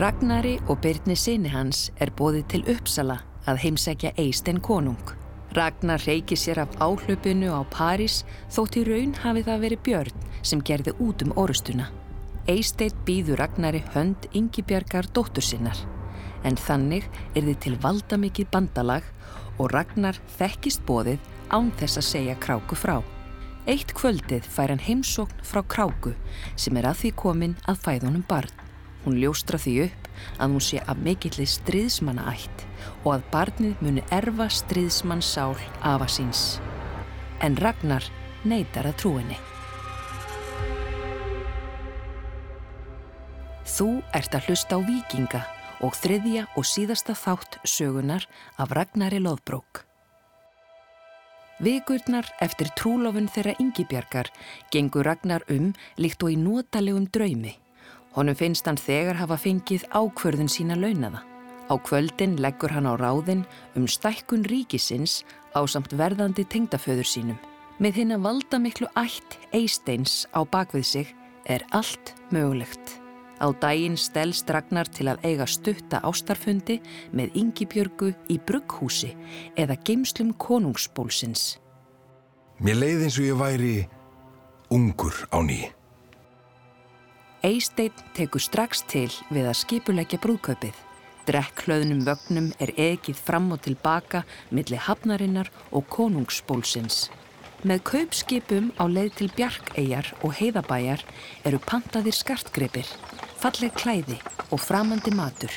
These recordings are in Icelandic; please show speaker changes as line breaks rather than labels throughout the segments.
Ragnari og Byrni sinni hans er bóðið til Uppsala að heimsækja Eistein konung. Ragnar reykir sér af áhlaupinu á París þótt í raun hafi það verið björn sem gerði út um orustuna. Eistein býður Ragnari hönd yngibjargar dóttur sinnar en þannig er þið til valdamikið bandalag og Ragnar þekkist bóðið án þess að segja kráku frá. Eitt kvöldið fær hann heimsókn frá kráku sem er að því komin að fæðunum barn. Hún ljóstra því upp að hún sé af mikillir stríðsmanna ætt og að barnið muni erfa stríðsmann sál afa síns. En Ragnar neytar að trúinni. Þú ert að hlusta á vikinga og þriðja og síðasta þátt sögunar af Ragnari Lóðbrók. Vigurnar eftir trúlofun þeirra yngibjargar gengur Ragnar um líkt og í nótalegum draumi. Honum finnst hann þegar hafa fengið ákvörðun sína launaða. Á kvöldin leggur hann á ráðin um stækkun ríkisins á samt verðandi tengdaföður sínum. Með hinn að valda miklu ætt eisteins á bakvið sig er allt mögulegt. Á daginn stelst Ragnar til að eiga stutta ástarfundi með yngibjörgu í brugghúsi eða geimslum konungsbólsins.
Mér leiði eins og ég væri ungur á ný.
Eisteinn tekur strax til við að skipulegja brúðkaupið. Drekklöðnum vögnum er ekið fram og tilbaka millir hafnarinnar og konungsbólsins. Með kaupskipum á leið til Bjarkeyjar og Heiðabæjar eru pantaðir skartgripir falleg klæði og framandi matur.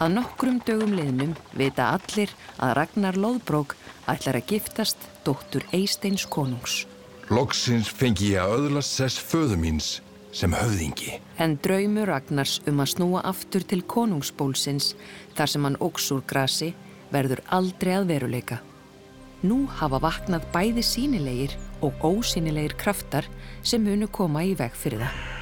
Að nokkrum dögum liðnum vita allir að Ragnar Lóðbrók ætlar að giftast dóttur Eisteins konungs.
Loksins fengi ég að öðlast sess föðu míns sem höfðingi.
En draumur Ragnars um að snúa aftur til konungsbólsins þar sem hann óksúr grasi verður aldrei að veruleika. Nú hafa vaknað bæði sínilegir og ósínilegir kraftar sem munu koma í veg fyrir það.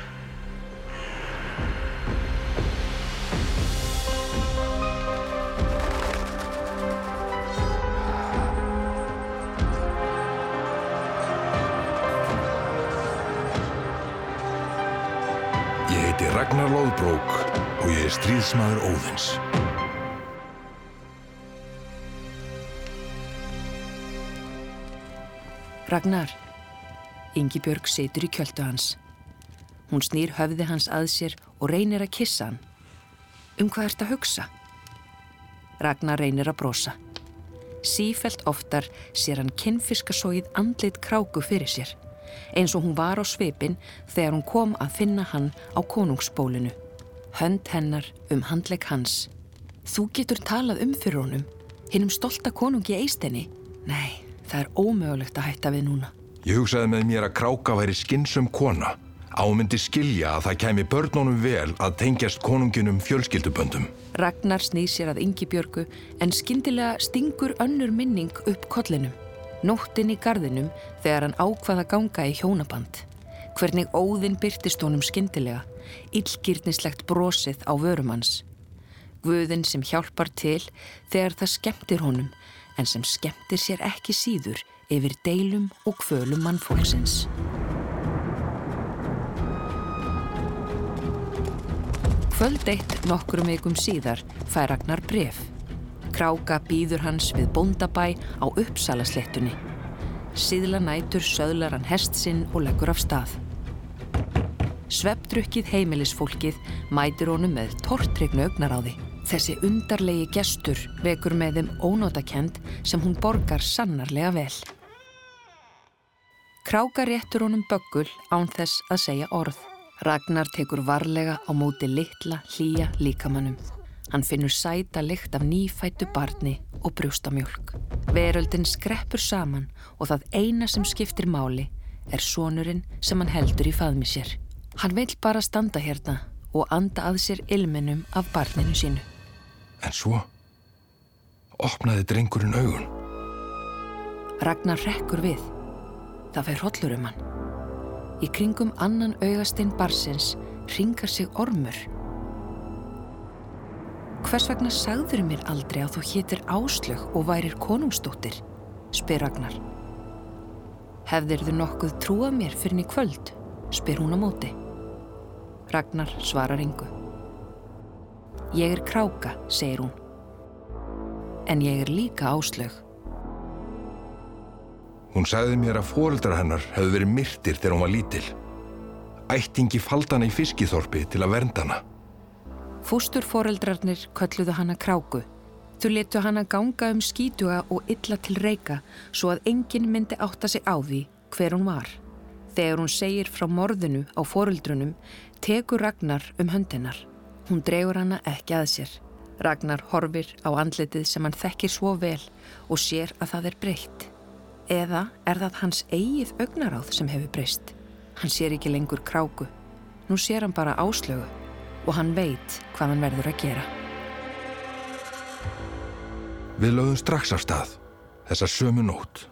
Ragnar Lóðbrók og ég er stríðsmaður Óðins.
Ragnar, Ingi Björg setur í kjöldu hans. Hún snýr höfði hans að sér og reynir að kissa hann. Um hvað ert að hugsa? Ragnar reynir að brosa. Sífelt oftar sér hann kinnfiskasóið andlit kráku fyrir sér eins og hún var á svipin þegar hún kom að finna hann á konungsbólinu. Hönd hennar um handlegg hans. Þú getur talað um fyrir honum, hinnum stolta konungi eistenni. Nei, það er ómögulegt að hætta við núna.
Ég hugsaði með mér að kráka væri skinsum kona. Ámyndi skilja að það kæmi börnunum vel að tengjast konunginum fjölskylduböndum.
Ragnar snýð sér að yngi björgu en skindilega stingur önnur minning upp kollinum. Nóttinn í gardinum þegar hann ákvaða ganga í hjónaband. Hvernig óðinn byrtist honum skindilega, illgýrnislegt brosið á vörumanns. Guðinn sem hjálpar til þegar það skemmtir honum en sem skemmtir sér ekki síður yfir deilum og kvölum mannfólksins. Kvöld eitt nokkrum vikum síðar fær Ragnar bref. Kráka býður hans við bóndabæ á uppsalaslettunni. Síðla nætur söðlar hann hest sinn og leggur af stað. Sveppdrukkið heimilisfólkið mætir honum með tortrygnu augnar á því. Þessi undarlegi gestur vekur með þeim ónótakend sem hún borgar sannarlega vel. Kráka réttur honum böggul án þess að segja orð. Ragnar tekur varlega á móti litla hlýja líkamannum. Hann finnur sæta lykt af nýfættu barni og brjóstamjölk. Veröldin skreppur saman og það eina sem skiptir máli er sonurinn sem hann heldur í faðmi sér. Hann vil bara standa hérna og anda að sér ilminum af barninu sínu.
En svo opnaði drengurinn augun.
Ragnar rekkur við. Það fær hollur um hann. Í kringum annan augastinn barsins ringar sig ormur Hvers vegna sagður mér aldrei að þú héttir áslög og værir konungstóttir? spyr Ragnar. Hefðir þau nokkuð trúað mér fyrir henni kvöld? spyr hún á móti. Ragnar svarar yngu. Ég er kráka, segir hún. En ég er líka áslög.
Hún sagði mér að fóreldrar hennar hefðu verið myrtir þegar hún var lítil. Ættingi faldana í fiskiþorpi til að vernda hana.
Fústurforeldrarnir kölluðu hana kráku. Þau letu hana ganga um skítuga og illa til reyka svo að enginn myndi átta sig á því hver hún var. Þegar hún segir frá morðinu á foreldrunum tekur Ragnar um höndinar. Hún dregur hana ekki að sér. Ragnar horfir á andlitið sem hann þekkir svo vel og sér að það er breytt. Eða er það hans eigið augnaráð sem hefur breyst? Hann sér ekki lengur kráku. Nú sér hann bara áslögu og hann veit hvað hann verður að gera.
Við lögum strax af stað, þessa sömu nót.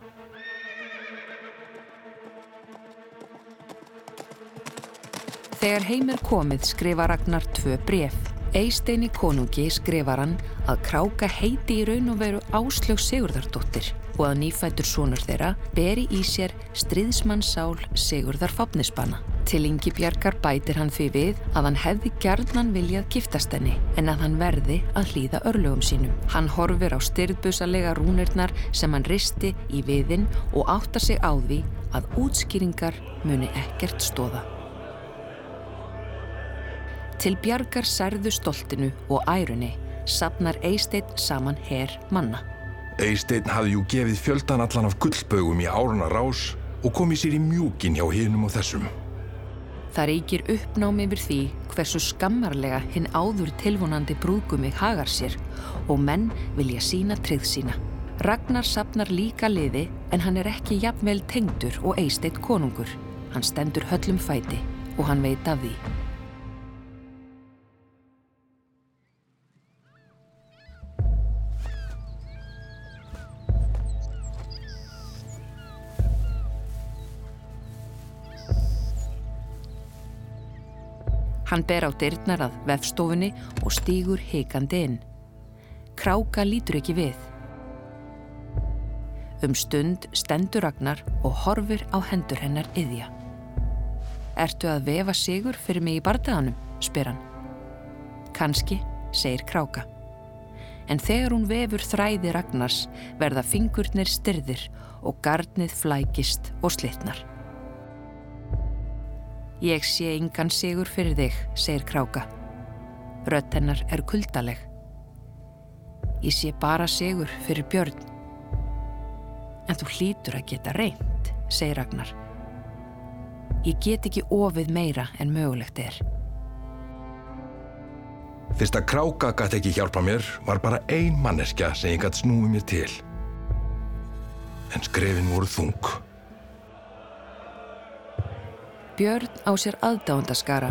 Þegar heim er komið skrifa Ragnar tvö bref. Eisteini konungi skrifar hann að kráka heiti í raun og veru áslög Sigurðardóttir og að nýfættur sonur þeirra beri í sér stríðsmannsál Sigurðar Fápnisbanna. Til yngi bjargar bætir hann því við að hann hefði gerðnan viljað giftast henni en að hann verði að hlýða örlögum sínum. Hann horfir á styrðbusalega rúnirnar sem hann risti í viðinn og átta sig á því að útskýringar muni ekkert stóða. Til bjargar særðu stoltinu og ærunni sapnar Eisteinn saman herr manna.
Eisteinn hafði jú gefið fjöldan allan af gullbögum í áruna rás og komið sér í mjúkin hjá hinum og þessum.
Það reykir uppnámi yfir því hversu skammarlega hinn áður tilvonandi brúðgumi hagar sér og menn vilja sína trið sína. Ragnar sapnar líka liði en hann er ekki jafnvel tengdur og Eisteinn konungur. Hann stendur höllum fæti og hann veit af því. Hann ber á dyrnar að vefstofunni og stýgur heikandi inn. Kráka lítur ekki við. Um stund stendur Ragnar og horfir á hendur hennar yðja. Ertu að vefa sigur fyrir mig í bardaganum, spyr hann. Kanski, segir Kráka. En þegar hún vefur þræði Ragnars verða fingurnir styrðir og gardnið flækist og slitnar. Ég sé yngan sigur fyrir þig, segir Kráka. Rött hennar er kuldaleg. Ég sé bara sigur fyrir Björn. En þú hlýtur að geta reynd, segir Ragnar. Ég get ekki ofið meira en mögulegt er.
Fyrst að Kráka gæti ekki hjálpa mér var bara ein manneskja sem ég gæti snúið mér til. En skrefin voru þung.
Björn á sér aðdáðandaskara,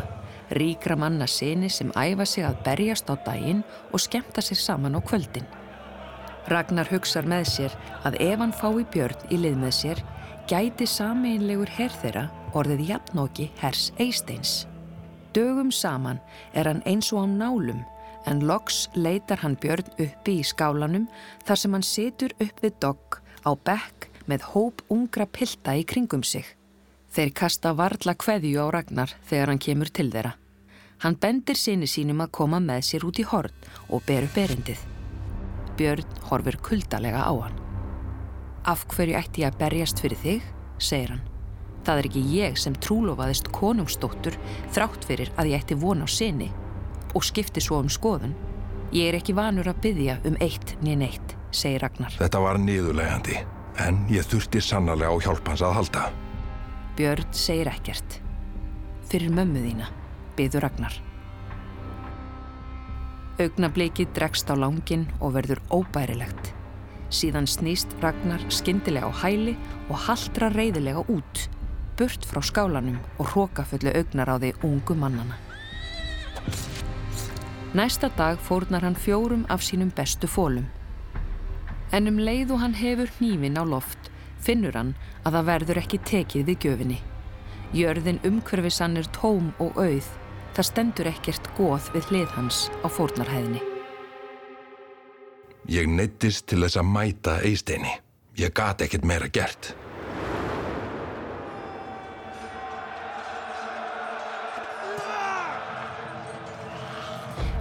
ríkra manna sinni sem æfa sig að berjast á daginn og skemta sér saman á kvöldin. Ragnar hugsar með sér að ef hann fái Björn í lið með sér, gæti sameinlegur herr þeirra orðið jafnóki hers Eisteins. Dögum saman er hann eins og á nálum en loks leitar hann Björn uppi í skálanum þar sem hann situr upp við dogg á bekk með hóp ungra pilda í kringum sig. Þeir kasta varla kveðju á Ragnar þegar hann kemur til þeirra. Hann bendir sinni sínum að koma með sér út í horn og ber upp erindið. Björn horfur kuldalega á hann. Af hverju ætti ég að berjast fyrir þig, segir hann. Það er ekki ég sem trúlofaðist konungstóttur þrátt fyrir að ég ætti von á sinni og skipti svo um skoðun. Ég er ekki vanur að byggja um eitt nýn eitt, segir Ragnar.
Þetta var niðurlegandi, en ég þurfti sannarlega á hjálpans að halda.
Björn segir ekkert. Fyrir mömmu þína, byður Ragnar. Augnabliki dregst á langin og verður óbærilegt. Síðan snýst Ragnar skindilega á hæli og haldra reyðilega út, burt frá skálanum og hrókafullu augnar á því ungu mannana. Næsta dag fórnar hann fjórum af sínum bestu fólum. En um leið og hann hefur hnífin á loft finnur hann að það verður ekki tekið við gjöfinni. Jörðin umhverfisann er tóm og auð, það stendur ekkert góð við hlið hans á fórnarhæðinni.
Ég neittist til þess að mæta eisteini. Ég gati ekkert meira gert.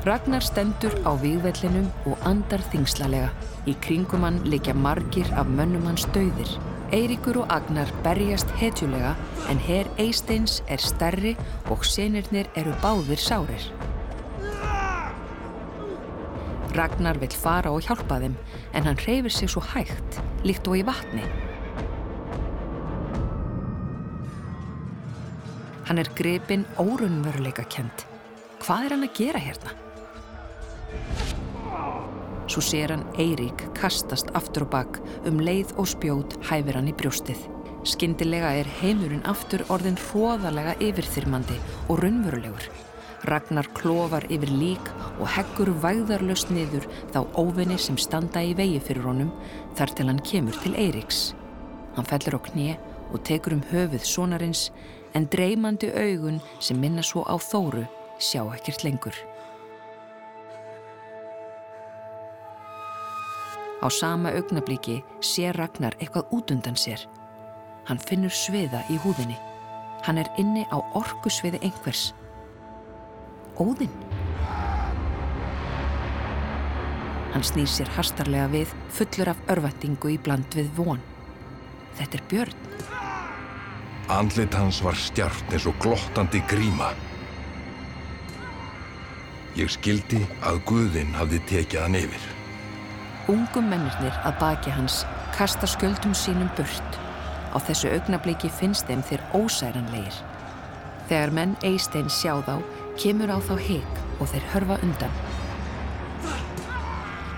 Ragnar stendur á výgvellinum og andar þingslalega. Í kringum hann likja margir af mönnum hans döðir. Eiríkur og Agnar berjast hetjulega en herr Eisteins er stærri og senirnir eru báðir sárir. Ragnar vil fara og hjálpa þeim en hann reyfir sig svo hægt, líkt og í vatni. Hann er grepin órunveruleika kent. Hvað er hann að gera hérna? Svo sér hann Eirík kastast aftur og bakk um leið og spjót hæfir hann í brjóstið. Skyndilega er heimurinn aftur orðin hróðalega yfirþyrmandi og raunverulegur. Ragnar klófar yfir lík og heggur vægðarlöst niður þá óvinni sem standa í vegi fyrir honum þar til hann kemur til Eiríks. Hann fellur á knie og tekur um höfuð sonarins en dreymandi augun sem minna svo á þóru sjá ekkert lengur. Á sama augnablíki sé Ragnar eitthvað út undan sér. Hann finnur sviða í húðinni. Hann er inni á orku sviði einhvers. Óðinn. Hann snýr sér hastarlega við, fullur af örvendingu í bland við von. Þetta er Björn.
Andlit hans var stjart eins og glottandi gríma. Ég skildi að Guðinn hafði tekið hann yfir.
Ungum mennirnir að baki hans kasta skjöldum sínum burt. Á þessu augnabliki finnst þeim þeir ósæranleir. Þegar menn Eistein sjá þá, kemur á þá heik og þeir hörfa undan.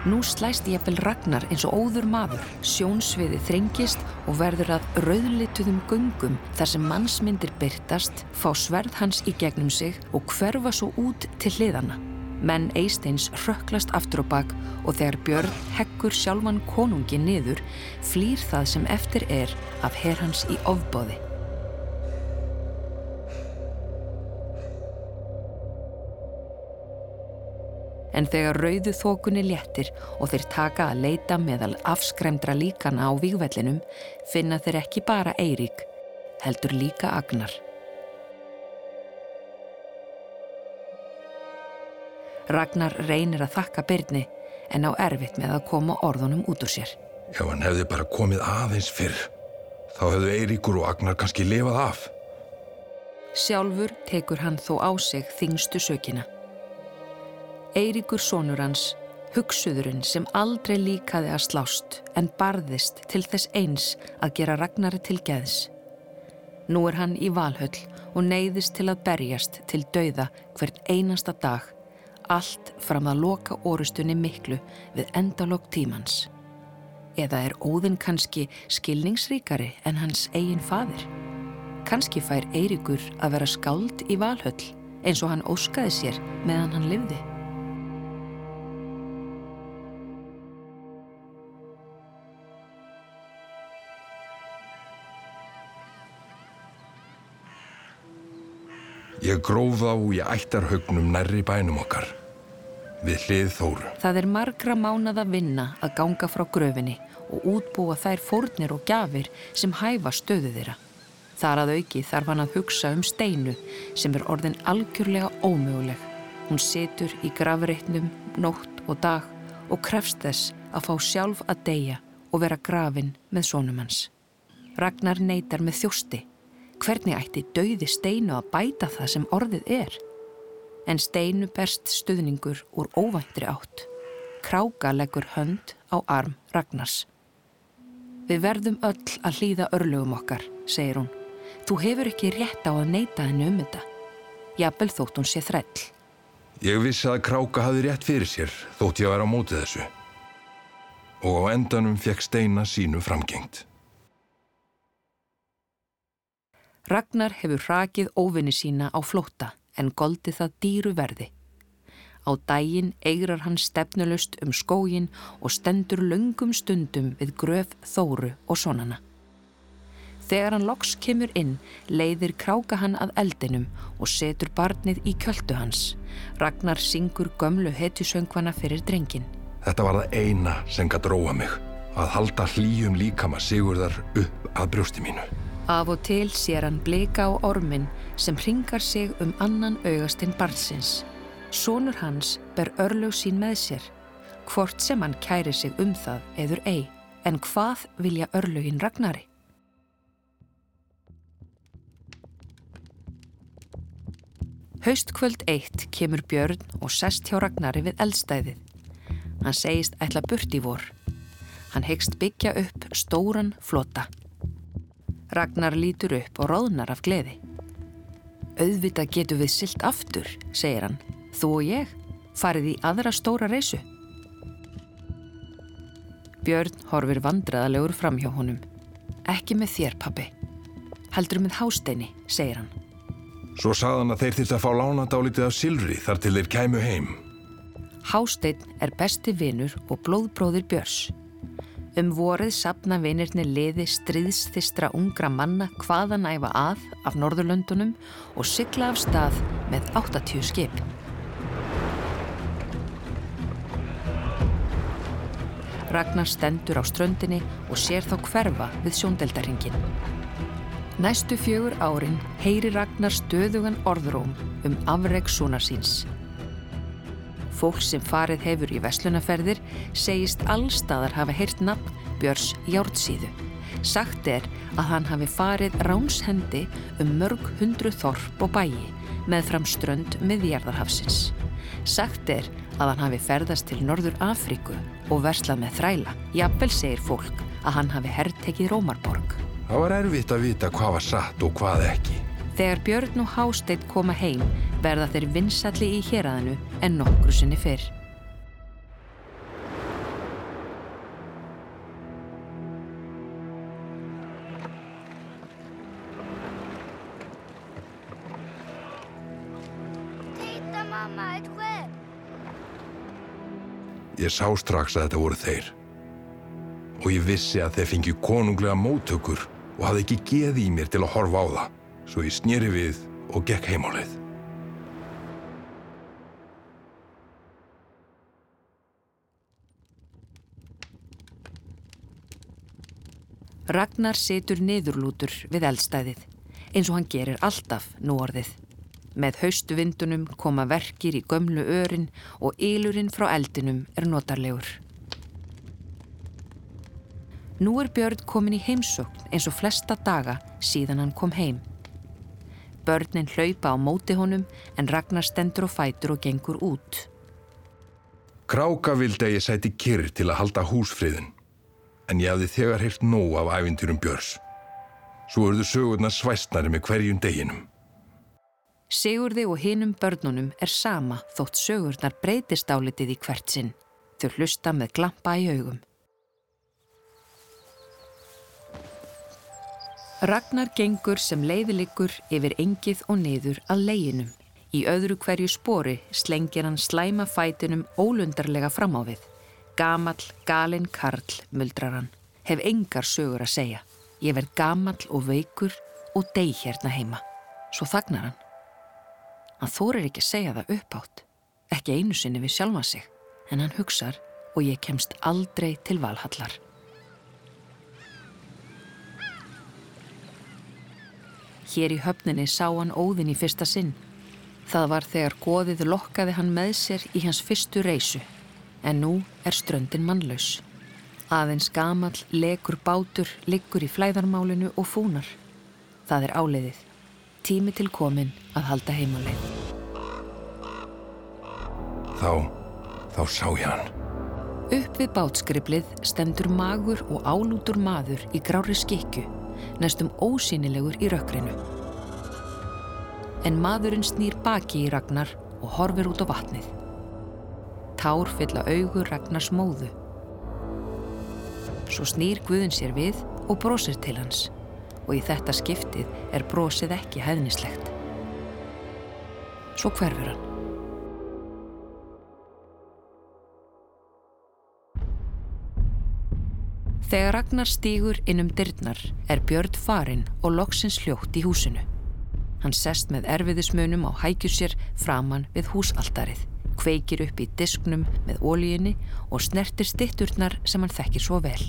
Nú slæst ég eppel Ragnar eins og óður maður, sjónsviði þrengist og verður að rauðlituðum gungum þar sem mannsmyndir byrtast, fá sverð hans í gegnum sig og hverfa svo út til hliðana. Menn Eisteins rökklast aftur og bakk og þegar Björn heggur sjálfan konungi niður flýr það sem eftir er af herrhans í ofbóði. En þegar rauðu þókunni léttir og þeir taka að leita meðal afskremdra líkana á výgvellinum finna þeir ekki bara Eirík, heldur líka Agnar. Ragnar reynir að þakka byrni en á erfitt með að koma orðunum út úr sér.
Ef hann hefði bara komið aðeins fyrr, þá hefðu Eiríkur og Agnar kannski lifað af.
Sjálfur tekur hann þó á sig þingstu sökina. Eiríkur sonur hans, hugsuðurinn sem aldrei líkaði að slást en barðist til þess eins að gera Ragnari til geðs. Nú er hann í valhöll og neyðist til að berjast til dauða hvern einasta dag allt fram að loka orustunni miklu við endalokk tímans. Eða er óðinn kannski skilningsríkari en hans eigin fadir? Kannski fær Eirikur að vera skáld í valhöll eins og hann óskaði sér meðan hann livði.
Ég gróf þá í ættarhaugnum nærri bænum okkar, við hlið þóru.
Það er margra mánað að vinna að ganga frá gröfinni og útbúa þær fórnir og gjafir sem hæfa stöðu þeirra. Þar að auki þarf hann að hugsa um steinu sem er orðin algjörlega ómöguleg. Hún setur í gravreitnum nótt og dag og krefst þess að fá sjálf að deyja og vera grafin með sónum hans. Ragnar neytar með þjósti Hvernig ætti dauði steinu að bæta það sem orðið er? En steinu berst stuðningur úr óvæntri átt. Kráka leggur hönd á arm Ragnars. Við verðum öll að hlýða örlugum okkar, segir hún. Þú hefur ekki rétt á að neyta henni um þetta. Jafnvel þótt hún sé þræll.
Ég vissi að Kráka hafi rétt fyrir sér þótt ég vera á mótið þessu. Og á endanum fekk steina sínu framgengt.
Ragnar hefur rakið óvinni sína á flótta en goldi það dýru verði. Á dægin eigrar hann stefnulust um skógin og stendur lungum stundum við gröf þóru og sonana. Þegar hann loks kemur inn, leiðir kráka hann að eldinum og setur barnið í kjöldu hans. Ragnar syngur gömlu hetjusöngvana fyrir drengin.
Þetta var það eina sem gæti róa mig, að halda hlýjum líkama sigurðar upp að brjósti mínu.
Af og til sér hann bleika á ormin sem ringar sig um annan augastinn barnsins. Sónur hans ber örlög sín með sér, hvort sem hann kæri sig um það eður ei, en hvað vilja örlögin Ragnari? Haustkvöld eitt kemur Björn og sest hjá Ragnari við eldstæðið. Hann segist ætla burt í vor. Hann hegst byggja upp stóran flota. Ragnar lítur upp og róðnar af gleði. Auðvita getur við silt aftur, segir hann. Þú og ég farið í aðra stóra reysu. Björn horfir vandraðalegur fram hjá honum. Ekki með þér, pappi. Heldur með hásteini, segir hann.
Svo sagðan að þeir þýrst að fá lánadálitið af Silri þar til þeir kæmu heim.
Hástein er besti vinur og blóðbróðir Björns. Um vorið sapna vinirni liði stríðsþistra ungra manna hvaðan æfa að af Norðurlöndunum og sykla af stað með 80 skip. Ragnar stendur á ströndinni og sér þá hverfa við sjóndeldarhingin. Næstu fjögur árin heyri Ragnar stöðugan orðróm um afreg svona síns. Fólk sem farið hefur í veslunaferðir segist allstaðar hafa heyrt nafn Björns Jártsíðu. Sagt er að hann hafi farið ránshendi um mörg hundru þorp og bæi með fram strönd miðjarðarhafsins. Sagt er að hann hafi ferðast til Norður Afríku og verslað með þræla. Jafnvel segir fólk að hann hafi herrtekið Rómarborg.
Það var erfitt að vita hvað var satt og hvað ekki.
Þegar Björn og Hásteit koma heim verða þeir vinsalli í héræðinu en nokkru sinni fyrr.
Titta mamma, skepp!
Ég sá strax að þetta voru þeir. Og ég vissi að þeir fengið konunglega móttökur og hafði ekki geð í mér til að horfa á það. Svo ég snýri við og gekk heimáleið.
Ragnar situr niðurlútur við eldstæðið, eins og hann gerir alltaf nú orðið. Með haustuvindunum koma verkir í gömlu örin og ylurinn frá eldinum er notarlegur. Nú er Björn komin í heimsókn eins og flesta daga síðan hann kom heim. Börnin hlaupa á móti honum en Ragnar stendur og fætur og gengur út.
Kráka vildi að ég sæti kyrr til að halda húsfriðin. En ég hafði þegar heyrt nóg af æfintyrum Björns. Svo eruðu sögurnar svæstnari með hverjum deginum.
Sigurði og hinum börnunum er sama þótt sögurnar breytist álitið í hvert sinn. Þau hlusta með glampa í augum. Ragnar gengur sem leiðilegur yfir engið og niður að leginum. Í öðru hverju spori slengir hann slæma fætinum ólundarlega fram á við. Gamall, galinn karl, muldrar hann. Hef engar sögur að segja. Ég verð gamall og veikur og deg hérna heima. Svo þagnar hann. Hann þórir ekki segja það uppátt. Ekki einu sinni við sjálfa sig. En hann hugsar og ég kemst aldrei til valhallar. Hér í höfninni sá hann óðin í fyrsta sinn. Það var þegar goðið lokkaði hann með sér í hans fyrstu reysu. En nú er ströndin mannlaus. Aðeins gamall, legur bátur, liggur í flæðarmálinu og fúnar. Það er áleiðið. Tími til komin að halda heimuleið.
Þá, þá sá ég hann.
Upp við bátskriplið stendur magur og álútur maður í grári skikju, næstum ósýnilegur í rökkrinu. En maðurinn snýr baki í Ragnar og horfir út á vatnið. Tár fylla augur Ragnars móðu. Svo snýr Guðun sér við og brosir til hans og í þetta skiptið er brosið ekki hefnislegt. Svo hverfur hann. Þegar Ragnar stígur inn um dyrnar er Björn farinn og loksins hljótt í húsinu. Hann sest með erfiðismunum á hækjur sér framann við húsaltarið, kveikir upp í disknum með ólíinni og snertir stitturnar sem hann þekkir svo vel.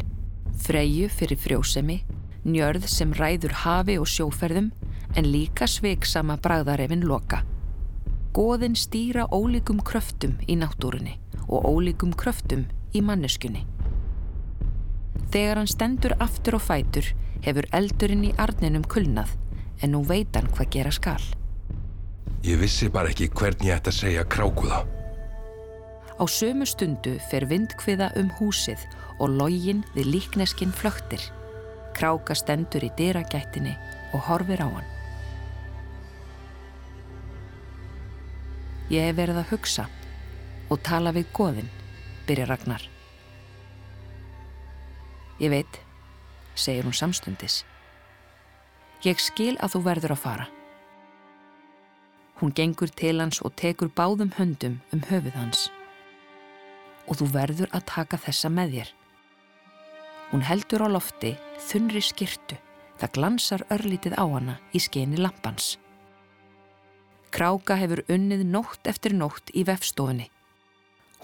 Freyju fyrir frjósemi, njörð sem ræður hafi og sjóferðum en líka sveiksama bragðarefin loka. Góðin stýra ólíkum kröftum í náttúrunni og ólíkum kröftum í manneskunni. Þegar hann stendur aftur og fætur hefur eldurinn í arninum kulnað en nú veit hann hvað gera skal.
Ég vissi bara ekki hvernig ég ætti að segja krákuða.
Á sömu stundu fer vindkviða um húsið og login við líkneskinn flöktir. Kráka stendur í dyragættinni og horfir á hann. Ég hef verið að hugsa og tala við goðin, byrja Ragnar. Ég veit, segir hún samstundis. Ég skil að þú verður að fara. Hún gengur til hans og tekur báðum höndum um höfuð hans. Og þú verður að taka þessa með þér. Hún heldur á lofti þunri skirtu. Það glansar örlítið á hana í skeni lampans. Kráka hefur unnið nótt eftir nótt í vefstofunni.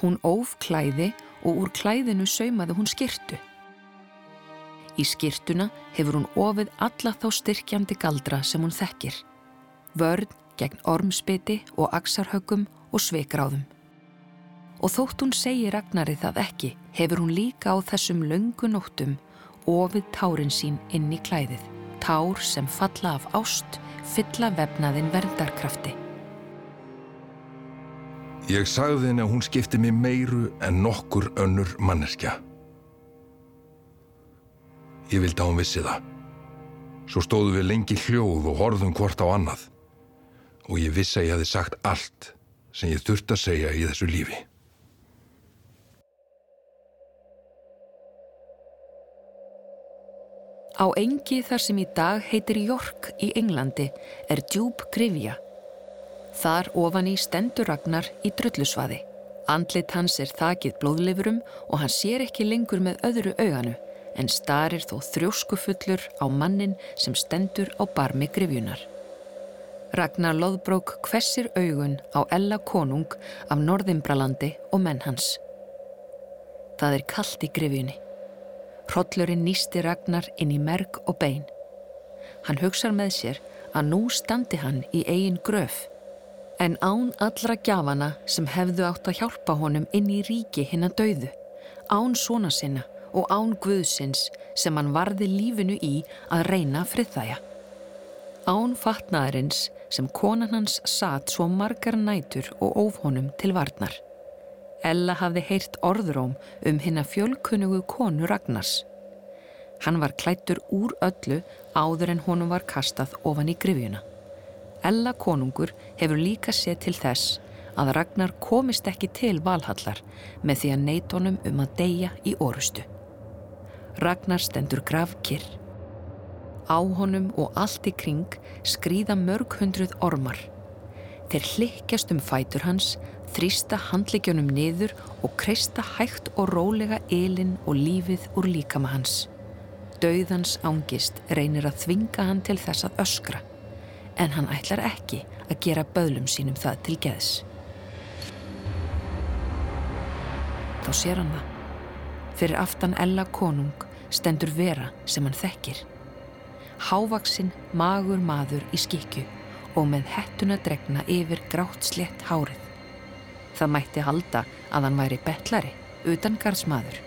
Hún óf klæði og úr klæðinu saumaði hún skirtu. Í skirtuna hefur hún ofið alla þá styrkjandi galdra sem hún þekkir. Vörn gegn ormspiti og aksarhöggum og sveikráðum. Og þótt hún segi Ragnari það ekki, hefur hún líka á þessum löngu nóttum ofið tárin sín inn í klæðið. Tár sem falla af ást fylla vefnaðin verndarkrafti.
Ég sagði henni að hún skipti mig meiru en nokkur önnur manneskja. Ég vildi að hún vissi það. Svo stóðu við lengi hljóð og horðum hvort á annað. Og ég vissi að ég hefði sagt allt sem ég þurfti að segja í þessu lífi.
Á engi þar sem í dag heitir York í Englandi er djúb grifja. Þar ofan í stendur Ragnar í drullusvaði. Andlit hans er þakið blóðlifurum og hann sér ekki lengur með öðru auganu en starir þó þrjóskufullur á mannin sem stendur á barmi grifjunar. Ragnar loðbrók hvessir augun á Ella konung af Norðimbralandi og menn hans. Það er kallt í grifjunni. Hrollurinn nýsti Ragnar inn í merg og bein. Hann hugsar með sér að nú standi hann í eigin gröf. En án allra gjafana sem hefðu átt að hjálpa honum inn í ríki hinn að dauðu. Án svona sinna og án Guðsins sem hann varði lífinu í að reyna friðþæja. Án fatnaðarins sem konan hans satt svo margar nætur og óf honum til varnar. Ella hafði heyrt orðróm um hinn að fjölkunnugu konu Ragnars. Hann var klættur úr öllu áður en honum var kastað ofan í grifjuna. Ella konungur hefur líka séð til þess að Ragnar komist ekki til valhallar með því að neitónum um að deyja í orustu. Ragnar stendur gravkirr. Á honum og allt í kring skrýða mörg hundruð ormar. Þeir hlikkjast um fætur hans þrýsta handleikjunum niður og kreista hægt og rólega elin og lífið úr líkama hans. Dauðans ángist reynir að þvinga hann til þess að öskra, en hann ætlar ekki að gera böðlum sínum það til geðs. Þá sér hann það. Fyrir aftan Ella konung stendur vera sem hann þekkir. Hávaksinn magur maður í skikju og með hettuna dregna yfir grátt slett hárið. Það mætti halda að hann væri betlari, utan gardsmaður.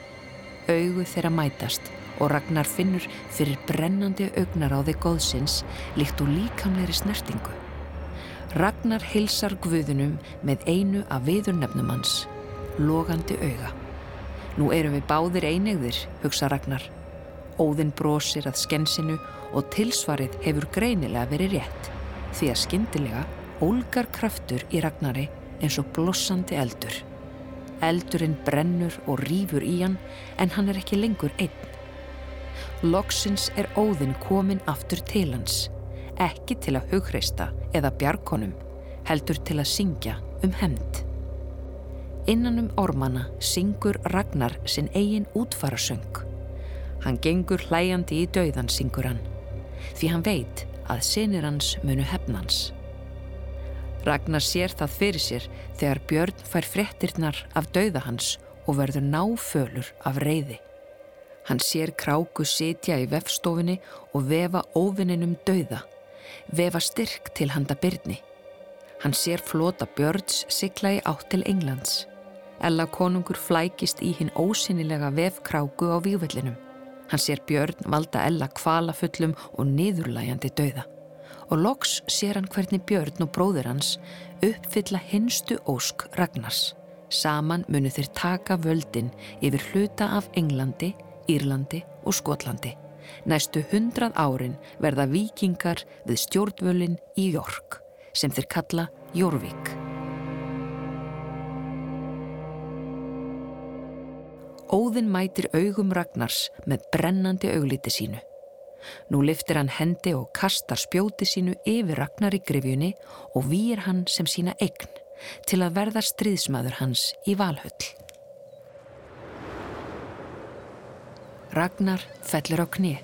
Augu þeirra mætast og Ragnar finnur fyrir brennandi augnaráði góðsins líkt úr líkamleiri snertingu. Ragnar hilsar guðunum með einu af viðurnefnum hans, logandi auga. Nú erum við báðir einegðir, hugsa Ragnar. Óðinn brosir að skensinu og tilsvarið hefur greinilega verið rétt því að skindilega ólgar kraftur í Ragnari eins og blossandi eldur. Eldurinn brennur og rýfur í hann en hann er ekki lengur einn. Loksins er óðinn komin aftur til hans, ekki til að hugreista eða bjarkonum, heldur til að syngja um hemd. Innan um ormana syngur Ragnar sinn eigin útfarasöng. Hann gengur hlæjandi í dauðan syngur hann, því hann veit að sinir hans munu hefnans. Ragnar sér það fyrir sér þegar Björn fær frettirnar af dauða hans og verður náfölur af reyði. Hann sér kráku sitja í vefstofinni og vefa óvinninum dauða, vefa styrk til handa byrni. Hann sér flota björns sigla í átt til Englands. Ella konungur flækist í hinn ósynilega vefkráku á vývöllinum. Hann sér björn valda Ella kvalafullum og niðurlæjandi dauða. Og loks sér hann hvernig björn og bróður hans uppfylla hinstu ósk Ragnars. Saman munu þeir taka völdin yfir hluta af Englandi, Írlandi og Skotlandi. Næstu hundrað árin verða vikingar við stjórnvölin í Jork sem þeir kalla Jorvík. Óðinn mætir augum Ragnars með brennandi augliti sínu. Nú liftir hann hendi og kastar spjóti sínu yfir Ragnar í grifjunni og výir hann sem sína eign til að verða stríðsmaður hans í Valhöll. Ragnar fellur á kni,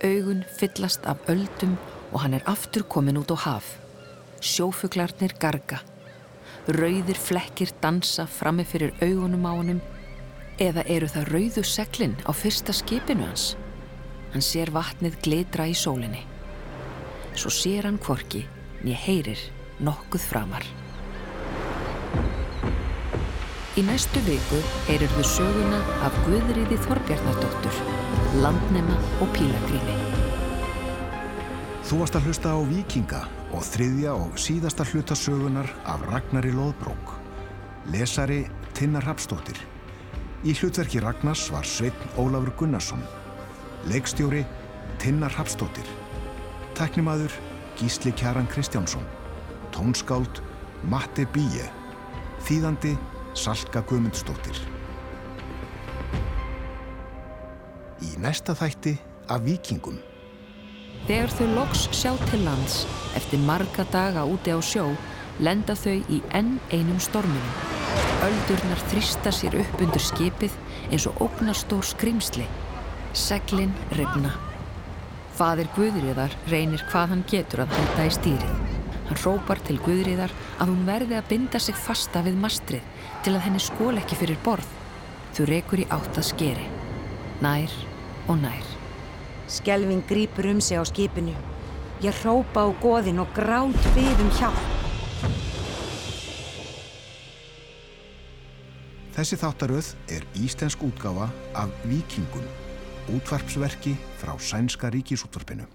augun fyllast af öldum og hann er aftur komin út á haf. Sjófuglarnir garga, rauðir flekkir dansa frammi fyrir augunum á hannum eða eru það rauðu seglinn á fyrsta skipinu hans? Hann sér vatnið glitra í sólinni. Svo sér hann kvorki nýja heyrir nokkuð framar. Í næstu viku heyrir við söguna af Guðriði Þorbjarnardóttur, landnema og pílagrími.
Þú varst að hlusta á Víkinga og þriðja og síðasta hluta sögunar af Ragnari Lóðbrók. Lesari Tinnar Rapstóttir. Í hlutverki Ragnars var Sveitn Ólafur Gunnarsson. Leikstjóri Tinnar Rapstóttir. Teknimaður Gísli Kjaran Kristjánsson. Tónskáld Matti Bíje. Þýðandi Salka Guðmundsdóttir. Í næsta þætti af vikingum.
Þegar þau loks sjá til lands eftir marga daga úti á sjó lenda þau í enn einum storminum. Öldurnar þrista sér upp undir skipið eins og ógnastór skrimsli. Seglinn regna. Fadir Guðriðar reynir hvað hann getur að halda í stýrið. Hann rópar til Guðriðar að hún verði að binda sig fasta við mastrið til að henni skól ekki fyrir borð. Þú rekur í átt að skeri. Nær og nær.
Skelving grýpur um sig á skipinu. Ég rópa á goðin og grátt við um hjálp.
Þessi þáttaröð er íslensk útgáfa af Víkingum, útvarpsverki frá Sænska ríkisútvarpinu.